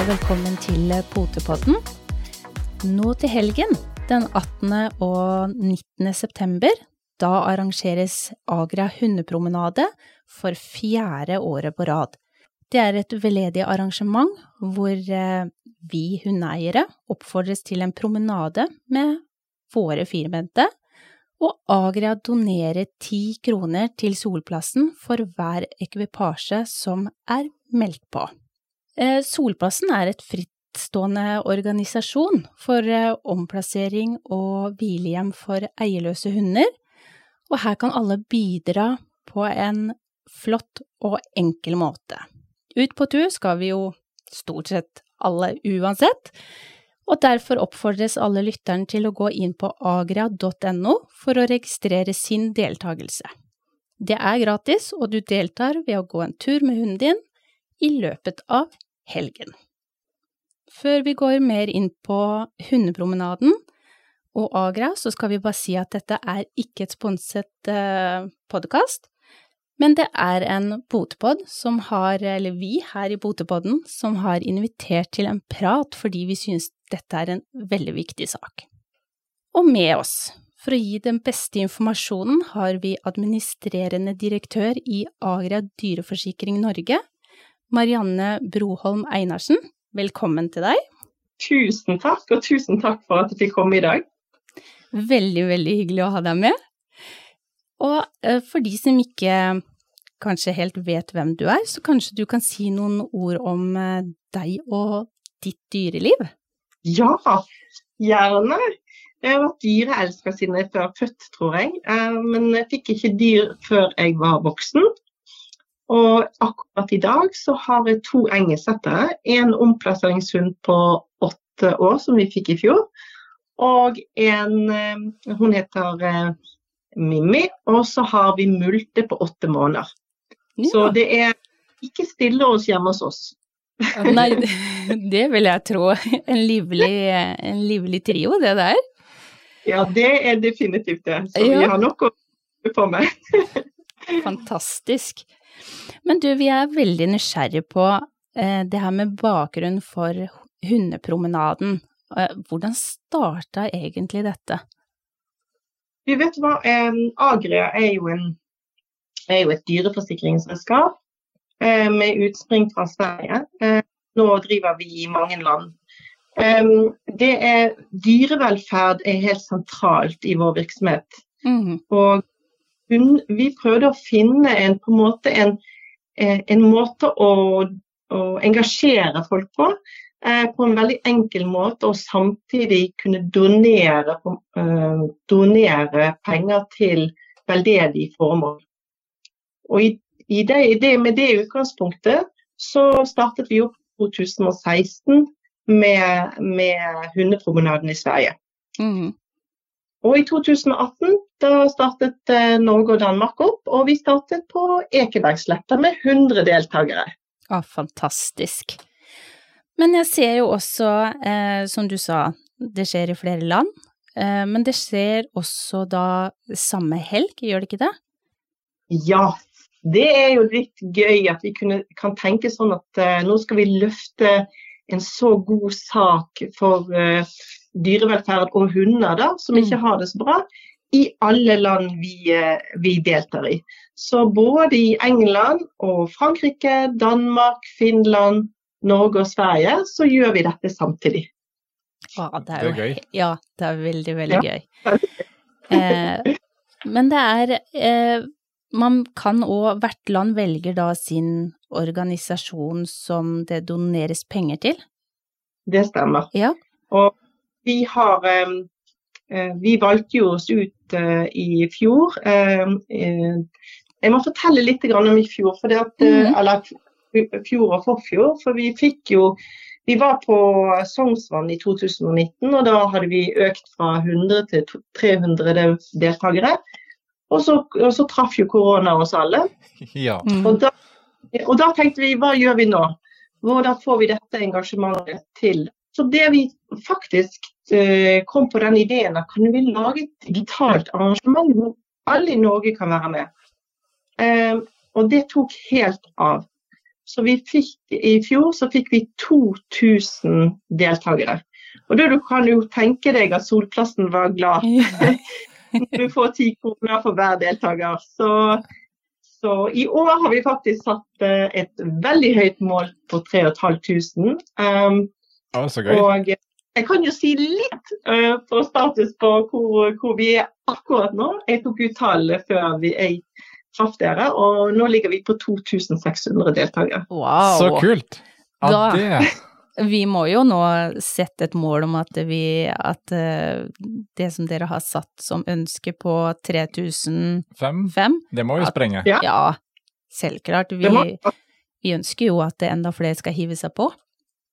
Og velkommen til Potepodden. Nå til helgen, den 18. og 19. september, da arrangeres Agra hundepromenade for fjerde året på rad. Det er et veldedig arrangement hvor eh, vi hundeeiere oppfordres til en promenade med våre firbente, og Agra donerer ti kroner til Solplassen for hver ekvipasje som er meldt på. Eh, Solplassen er et frittstående organisasjon for eh, omplassering og hvilehjem for eierløse hunder, og her kan alle bidra på en flott og enkel måte. Ut på tur skal vi jo stort sett alle uansett, og derfor oppfordres alle lytterne til å gå inn på agra.no for å registrere sin deltakelse. Det er gratis, og du deltar ved å gå en tur med hunden din i løpet av helgen. Før vi går mer inn på hundepromenaden og Agra, så skal vi bare si at dette er ikke et sponset eh, podkast, men det er en Botepod som har, eller vi her i Botepodden, som har invitert til en prat fordi vi synes dette er en veldig viktig sak. Og med oss, for å gi den beste informasjonen, har vi administrerende direktør i Agra dyreforsikring Norge, Marianne Broholm Einarsen. Velkommen til deg. Tusen takk, og tusen takk for at jeg fikk komme i dag. Veldig, veldig hyggelig å ha deg med. Og eh, for de som ikke kanskje helt vet hvem du er, så kanskje du kan si noen ord om eh, deg og ditt dyreliv? Ja, gjerne. Jeg har vært dyreelsker siden jeg var født, tror jeg. Eh, men jeg fikk ikke dyr før jeg var voksen. Og akkurat i dag så har jeg to engelsettere. En omplasseringshund på åtte år som vi fikk i fjor. Og en Hun heter Mimmi. Og så har vi Multe på åtte måneder. Ja. Så det er ikke stille oss hjemme hos oss. Nei, det vil jeg tro. En livlig, en livlig trio, det der. Ja, det er definitivt det. Så ja. vi har nok å på med. Fantastisk. Men du, vi er veldig nysgjerrige på eh, det her med bakgrunn for hundepromenaden. Eh, hvordan starta egentlig dette? Du vet hva, eh, Agria er jo en er jo et dyreforsikringsselskap eh, med utspring fra Sverige. Eh, nå driver vi i mange land. Eh, det er, dyrevelferd er helt sentralt i vår virksomhet. Mm. Og vi prøvde å finne en, på en måte, en, en måte å, å, engasjere folk på. På en veldig enkel måte, og samtidig kunne donere, donere penger til veldedige formål. Og i, i det, det, med det utgangspunktet så startet vi opp 2016 med, med hundepromenaden i Sverige. Mm. Og i 2018 da startet eh, Norge og Danmark opp, og vi startet på Ekebergsletta med 100 deltakere. Å, fantastisk. Men jeg ser jo også, eh, som du sa, det skjer i flere land. Eh, men det skjer også da samme helg, gjør det ikke det? Ja, det er jo litt gøy at vi kunne, kan tenke sånn at eh, nå skal vi løfte en så god sak for uh, dyrevelferd og hunder da, som ikke mm. har det så bra, i alle land vi, uh, vi, deltar i. Så både i England og Frankrike, Danmark, Finland, Norge og Sverige, så gjør vi dette samtidig. Å, det, er jo, det er gøy. Ja, det er veldig, veldig ja. gøy. men det er man kan òg, hvert land velger da sin organisasjon som det doneres penger til? Det stemmer. Ja. Og vi har eh, Vi valgte jo oss ut eh, i fjor. Eh, jeg må fortelle litt om i fjor, for det at, mm. eller fjor og forfjor. For vi fikk jo Vi var på Sognsvann i 2019, og da hadde vi økt fra 100 til 300 deltakere. Og så, og så traff jo korona oss alle. Ja. Mm. Og, da, og, da, tenkte vi hva gjør vi nå? Hvordan får vi dette engasjementet til? Så det vi faktisk uh, kom på den ideen at kan vi lage et digitalt arrangement hvor alle i Norge kan være med. Uh, og det tok helt av. Så vi fikk, i fjor så fikk vi 2000 deltakere. Og da kan du tenke deg at Solplassen var glad du får ti kroner for hver deltaker. Så, så, i år har vi faktisk satt eh, et veldig høyt mål på 3500. Um, ja, så gøy. Og jeg kan jo si litt uh, for status på hvor, hvor, vi er akkurat nå. Jeg tok ut tallet før vi, jeg traff dere, og nå ligger vi på 2600 deltakere. Wow. Så kult! Ja, Da- det Vi må jo nå sette et mål om at vi At eh, det som dere har satt som ønske på 3005 det må vi sprenge. Ja. Ja, selvklart. Vi, vi ønsker jo at enda flere skal hive seg på.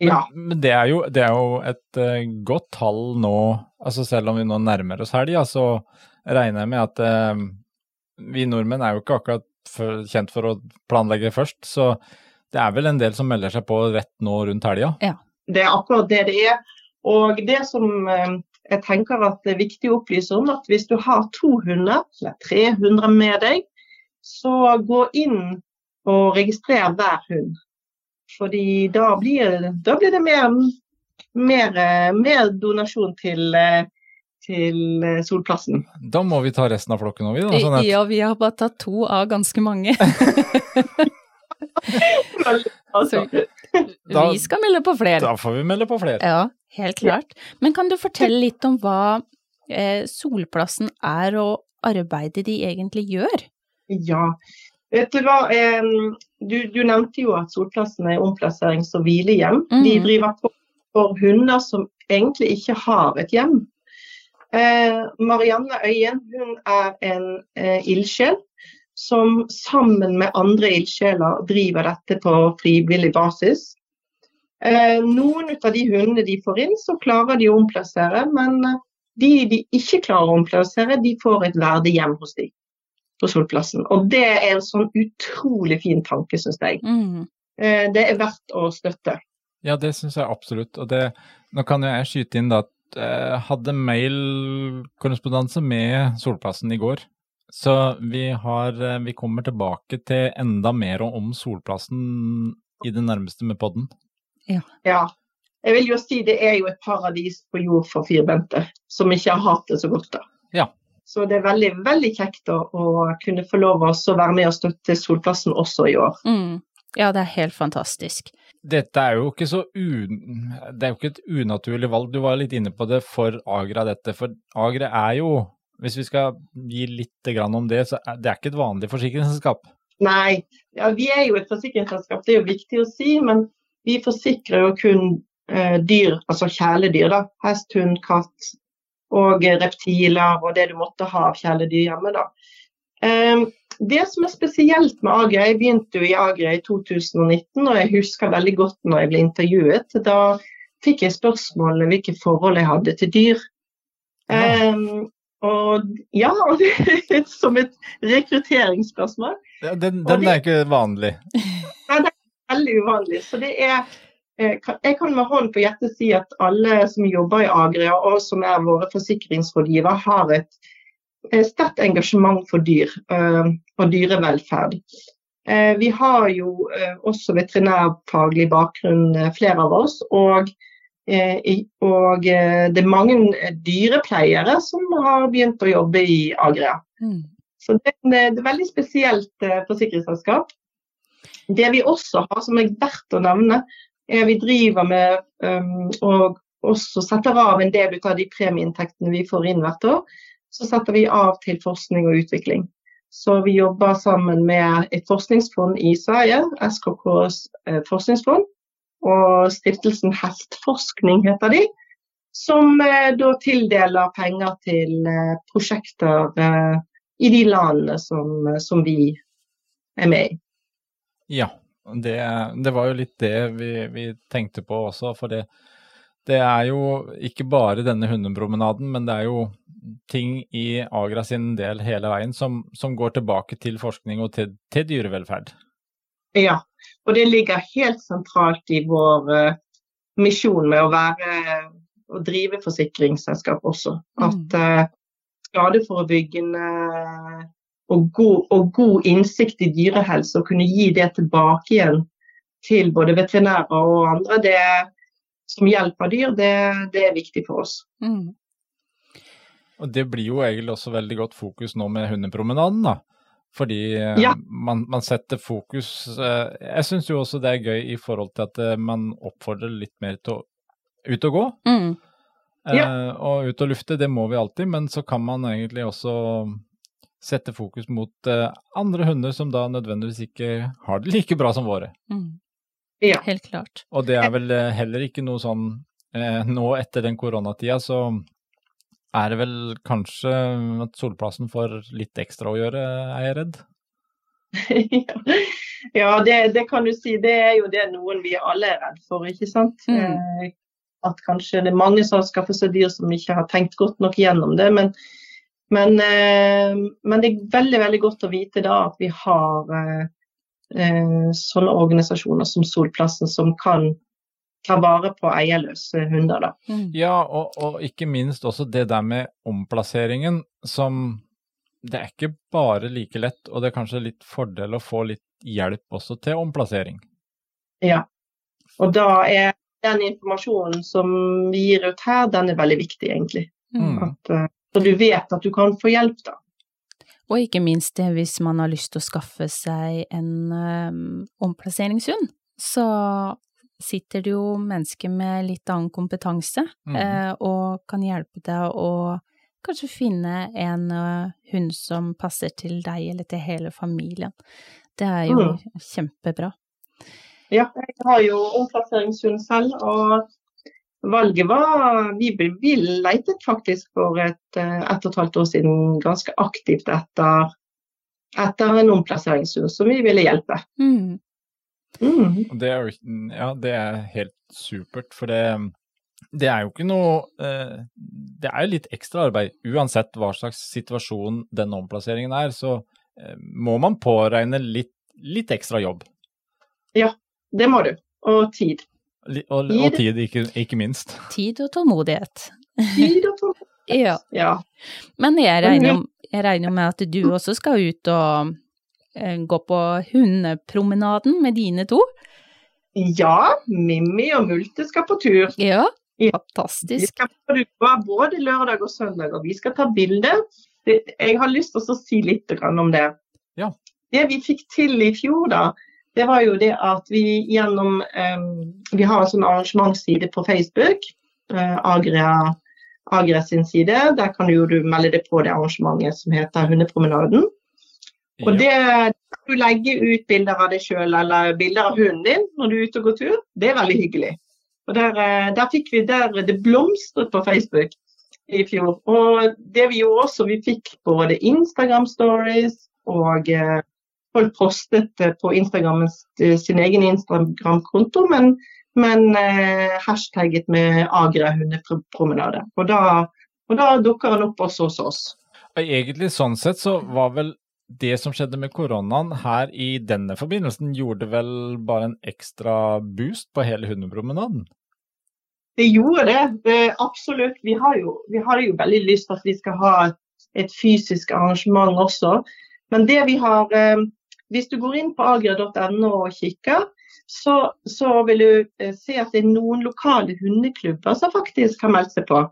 Ja. Men, men det, er jo, det er jo et uh, godt tall nå, altså selv om vi nå nærmer oss helga, så regner jeg med at uh, vi nordmenn er jo ikke akkurat for, kjent for å planlegge først, så det er vel en del som melder seg på rett nå rundt helga. Det er akkurat det det er. Og det som eh, jeg tenker at det er viktig å opplyse om, at hvis du har to hunder, eller 300 med deg, så gå inn og registrer hver hund. Fordi da blir, da blir det mer, mer, mer donasjon til, til Solplassen. Da må vi ta resten av flokken òg, vi da. Sånn at, Ja, vi har bare tatt to av ganske mange. Altså, vi skal melde på flere. da får vi melde på flere. Ja, helt klart. Men kan du fortelle litt om hva eh, Solplassen er, og arbeidet de egentlig gjør? Ja. Vet du hva, eh, du, du nevnte jo at Solplassen er omplasserings- og hvilehjem. De Mhm. driver på for hunder som egentlig ikke har et hjem. Eh, Marianne Øyen hun er en eh, ildsjel som sammen med andre ildsjeler driver dette på frivillig basis. Eh, noen av de hundene de får inn, så klarer de å omplassere, men eh, de de ikke klarer å omplassere, de får et verdig hjem hos de på Solplassen. Og det er en sånn utrolig fin tanke, syns jeg. Mm. Eh, det er verdt å støtte. Ja, det syns jeg absolutt. Og det, nå kan jo jeg skyte inn da at jeg hadde mailkorrespondanse med Solplassen i går. Så vi har eh, Vi kommer tilbake til enda mer om Solplassen i det nærmeste med podden. Ja. Jeg vil jo si det er jo et paradis på jord for firbente, som ikke har hatt det så godt. da. Ja. Så det er veldig, veldig kjekt å, å kunne få lov å være med og støtte Solplassen også i år. Mm. Ja, det er helt fantastisk. Dette er jo ikke så un... Det er jo ikke et unaturlig valg. Du var litt inne på det for Agra, dette. For Agra er jo, hvis vi skal gi litt grann om det, så er det er ikke et vanlig forsikringsselskap. Nei, ja, vi er jo et forsikringsselskap, det er jo viktig å si, men vi forsikrer jo kun eh, dyr, altså kjæledyr. da. Hest, hund, katt og reptiler og det du måtte ha av kjæledyr hjemme. da. Eh, det som er spesielt med Agra, jeg begynte jo i Agra i 2019, og jeg husker veldig godt når jeg ble intervjuet. Da fikk jeg spørsmål om hvilke forhold jeg hadde til dyr. Ja. Um, og ja, er som et rekrutteringsspørsmål. Ja, den den det- er ikke vanlig. veldig uvanlig. Så det er Jeg kan med hånd på hjertet si at alle som jobber i Agria, og som er våre forsikringsrådgivere, har et eh, sterkt engasjement for dyr eh, og dyrevelferd. Eh, Vi har jo også veterinærfaglig bakgrunn, flere av oss. Og, og det er mange dyrepleiere som har begynt å jobbe i Agria. Mm. Så det, er et veldig spesielt forsikringsselskap. Det vi også har som er verdt å nevne, vi driver med um, og også setter av en del av de premieinntektene vi får inn hvert år. Så setter vi av til forskning og utvikling. Så vi jobber sammen med et forskningsfond i Sverige, SKKs eh, forskningsfond, og stiftelsen Heltforskning heter de. Som eh, da tildeler penger til eh, prosjekter eh, i de landene som, som vi er med i. Ja, det, det var jo litt det vi, vi tenkte på også. For det, det er jo ikke bare denne hundepromenaden, men det er jo ting i Agra sin del hele veien som, som går tilbake til forskning og til, til dyrevelferd. Ja, og det ligger helt sentralt i vår uh, misjon med å være å drive forsikringsselskap også. At uh, skadeforebyggende og god, og god innsikt i dyrehelse og kunne gi det tilbake igjen til både veterinærer og andre det, som hjelper dyr, det, det er viktig for oss. Mm. Og det blir jo egentlig også veldig godt fokus nå med hundepromenaden, da. Fordi eh, Ja. man, man setter fokus eh, Jeg syns jo også det er gøy i forhold til at eh, man oppfordrer litt mer til å ut og gå. Mm. Ja. Eh, og ut og lufte, det må vi alltid, men så kan man egentlig også sette fokus mot eh, andre hunder som da nødvendigvis ikke har det like bra som våre. Mm. Ja. Helt klart. Og det er vel eh, heller ikke noe sånn eh, Nå etter den koronatida så er det vel kanskje at Solplassen får litt ekstra å gjøre, er jeg redd? ja, det, det kan du si. Det er jo det noen vi alle er redd for, ikke sant. Mm. Eh, At kanskje det er mange som har skaffet seg dyr som ikke har tenkt godt nok gjennom det. Men, men, eh, men det er veldig, veldig godt å vite da at vi har eh, eh, sånne organisasjoner som Solplassen som kan ta vare på eierløse hunder. da. Mm. Ja, og, og ikke minst også det der med omplasseringen som Det er ikke bare like lett, og det er kanskje litt fordel å få litt hjelp også til omplassering. Ja. Og da er den informasjonen som vi gir ut her, den er veldig viktig, egentlig. Mm. Mm. At, eh, så du vet at du kan få hjelp, da. Og ikke minst det hvis man har lyst til å skaffe seg en um, omplasseringshund, så sitter det jo mennesker med litt annen kompetanse, mm. eh, og kan hjelpe deg å kanskje finne en eh, hund som passer til deg eller til hele familien. Det er jo Mm. kjempebra. Ja, jeg har jo omplasseringshund selv, og valget var Vi, vi letet faktisk for et, et og et halvt år siden ganske aktivt etter, etter en omplasseringsurs som vi ville hjelpe. Mm. Mm. Det er ja, det er helt supert, for det, det er jo ikke noe eh, Det er jo litt ekstra arbeid. Uansett hva slags situasjon den omplasseringen er, så eh, må man påregne litt, litt ekstra jobb. Ja, Det må du. Og tid. Og, og tid, ikke, ikke minst. Tid og tålmodighet. Tid og tålmodighet. Ja. Ja. Men jeg regner, jo- jeg regner med at du også skal ut og eh, gå på hundepromenaden med dine to? ja, Mimmi og Multe skal på tur. Ja, fantastisk. Vi skal på tur både lørdag og søndag, og vi skal ta bilder. Jeg har lyst til å si litt om det. Ja. Det vi fikk til i fjor, da, det var jo det at vi gjennom Vi har en sånn arrangementsside på Facebook, eh, Agria, Agria sin side. Der kan jo du melde deg på det arrangementet som heter Hundepromenaden. Og det du legger ut bilder av deg sjøl eller bilder av hunden din når du er ute og går tur, det er veldig hyggelig. Og der, eh, der fikk vi der det blomstret på Facebook i fjor. Og det vi gjorde også, vi fikk både Instagram stories og eh, folk postet eh, på Instagram eh, sin egen Instagram-konto, men, men eh, hashtagget med Agra hundepromenade. Og da, og da dukker han opp også hos oss. Egentlig sånn sett så var vel det som skjedde med koronaen her i denne forbindelsen, gjorde vel bare en ekstra boost på hele hundepromenaden? Det gjorde det, det absolutt. Vi har, jo, vi har jo veldig lyst til at vi skal ha et, et fysisk arrangement også. Men det vi har eh, Hvis du går inn på agra.no og kikker, så, så vil du eh, se at det er noen lokale hundeklubber som faktisk har meldt seg på.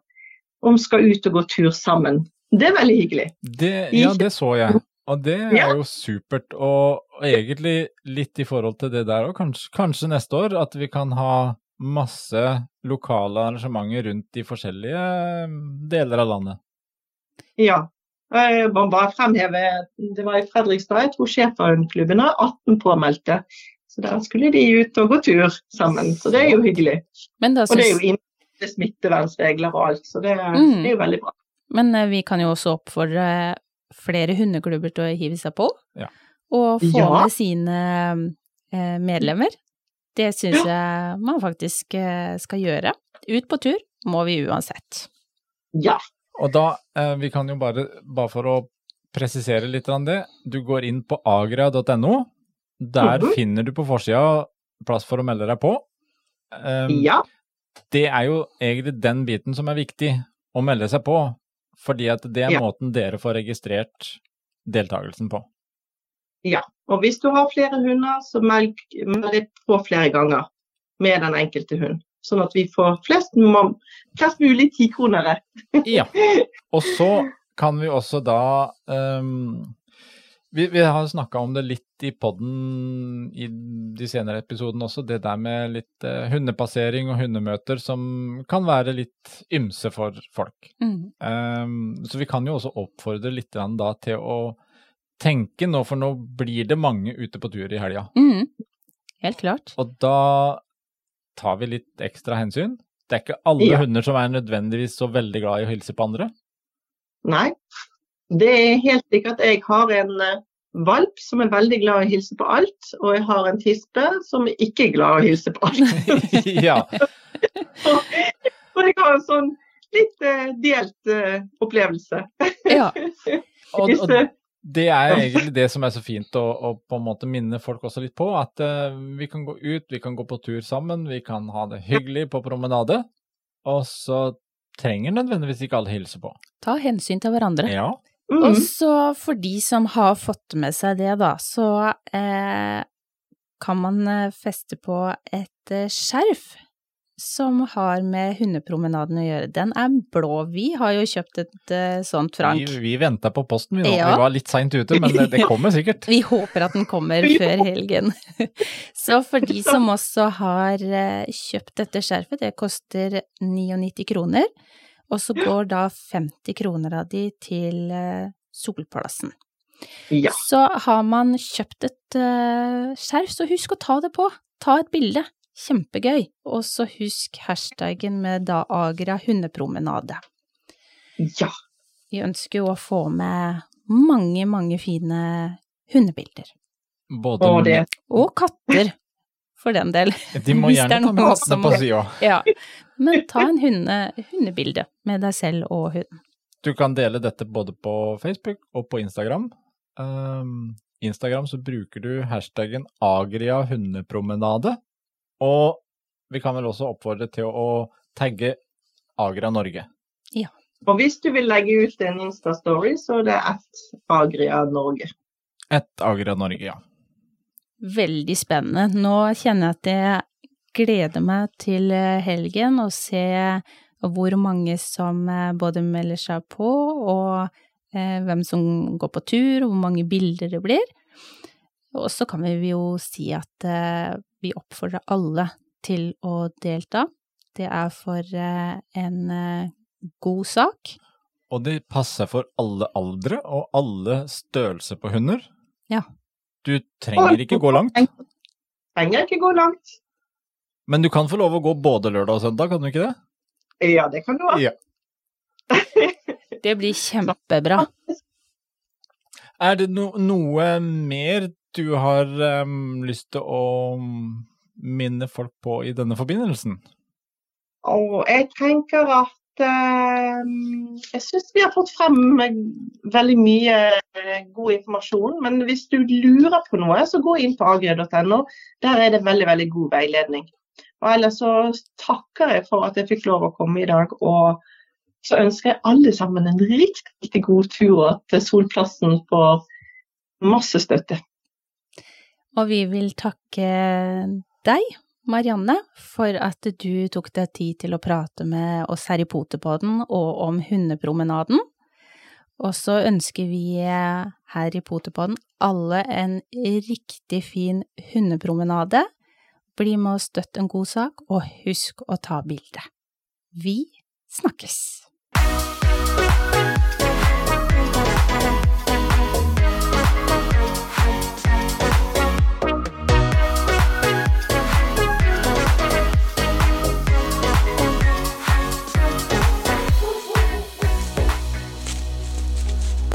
Om skal ut og gå tur sammen. Det er veldig hyggelig. Det, ja, det så jeg. Og det er jo supert. Og, og egentlig litt i forhold til det der òg, kanskje, kanskje neste år at vi kan ha masse lokale arrangementer rundt de forskjellige mm, deler av landet. Ja. Jeg må bare fremheve, Det var i Fredrikstad. Jeg tror schæferhundklubben har 18 påmeldte. Så der skulle de ut og gå tur sammen. Så det er jo hyggelig. Men, da Og det er jo innenfor smittevernregler og alt, så det, Mm. det er jo veldig bra. men eh, vi kan jo også oppfordre flere hundeklubber til å hive seg på, Ja. og få Ja. med sine eh, medlemmer. Det syns jeg man faktisk eh, skal gjøre. Ut på tur må vi uansett. Ja. Og da, eh, vi kan jo bare, bare for å presisere litt av det, du går inn på agra.no. Der Mhm. finner du på forsida plass for å melde deg på. Um, ja. Det er jo egentlig den biten som er viktig, å melde seg på. Fordi at det er Ja. måten dere får registrert deltakelsen på. Ja, Og hvis du har flere hunder, så meld, meld på flere ganger med den enkelte hund. Sånn at vi får flest, flest mulig tikronere. ja. Og så kan vi også da um, vi, vi, har snakka om det litt i poden i de senere episodene også, det der med litt uh, hundepassering og hundemøter som kan være litt ymse for folk. Mm. Um, så vi kan jo også oppfordre litt da til å tenke nå, for nå blir det mange ute på tur i helga. Mm. Helt klart. Og da tar vi litt ekstra hensyn. Det er ikke alle ja. hunder som er nødvendigvis så veldig glad i å hilse på andre. Nei, det er helt sikkert. Jeg har en uh, valp som er veldig glad i å hilse på alt, og jeg har en tispe som ikke er glad i å hilse på alt. ja. og, jeg har en sånn litt uh, delt uh, opplevelse. ja. Og, og, det er egentlig det som er så fint å, å, på en måte minne folk også litt på. At uh, vi kan gå ut, vi kan gå på tur sammen, vi kan ha det hyggelig på promenade. Og så trenger nødvendigvis ikke alle hilse på. Ta hensyn til hverandre. Ja. Mm. Og så for de som har fått med seg det, da, så eh, kan man eh, feste på et eh, skjerf som har med hundepromenaden å gjøre. Den er blå. Vi har jo kjøpt et uh, sånt, Frank. Vi, vi venta på posten, vi, ja. vi var litt seint ute, men det, det, kommer sikkert. vi håper at den kommer før helgen. Så for de som også har uh, kjøpt dette skjerfet, det koster 99 kroner, og så går da 50 kroner av de til uh, Solplassen. Ja. Så har man kjøpt et skjerf, så husk å ta det på. Ta et bilde. Kjempegøy. Og så husk hashtaggen med da Agra hundepromenade. Ja. Vi ønsker jo å få med mange, mange fine hundebilder. Både og, det. og katter, for den del. De må gjerne ta med kattene på sida. Ja. Men ta en hunde, hundebilde med deg selv og hunden. Du kan dele dette både på Facebook og på Instagram. Um, Instagram så bruker du hashtaggen Agria hundepromenade. Og vi kan vel også oppfordre til å tagge Agra Norge. Ja. Og hvis du vil legge ut en Insta-story, så er det ett Agria Norge. Ett Agra Norge, ja. Veldig spennende. Nå kjenner jeg at jeg gleder meg til eh, helgen og se hvor mange som eh, både melder seg på, og eh, hvem som går på tur, og hvor mange bilder det blir. Og så kan vi jo si at eh, vi oppfordrer alle til å delta. Det er for eh, en eh, god sak. Og det passer for alle aldre og alle størrelser på hunder. Ja. Du trenger ikke gå langt. Trenger ikke gå langt. Men du kan få lov å gå både lørdag og søndag, kan du ikke det? Ja, det kan du ha. Ja. det blir kjempebra. Er det no noe mer du har um, lyst til å minne folk på i denne forbindelsen? Og jeg tenker at uh, jeg syns vi har fått frem veldig mye eh, god informasjon. Men hvis du lurer på noe, så gå inn på agria.no. Der er det veldig, veldig god veiledning. Og ellers så takker jeg for at jeg fikk lov å komme i dag. Og så ønsker jeg alle sammen en riktig, riktig god tur til Solplassen for masse støtte. Og vi vil takke deg, Marianne, for at du tok deg tid til å prate med oss her i Potepodden og om hundepromenaden. Og så ønsker vi her i Potepodden alle en riktig fin hundepromenade. Bli med og støtt en god sak, og husk å ta bilde. Vi snakkes!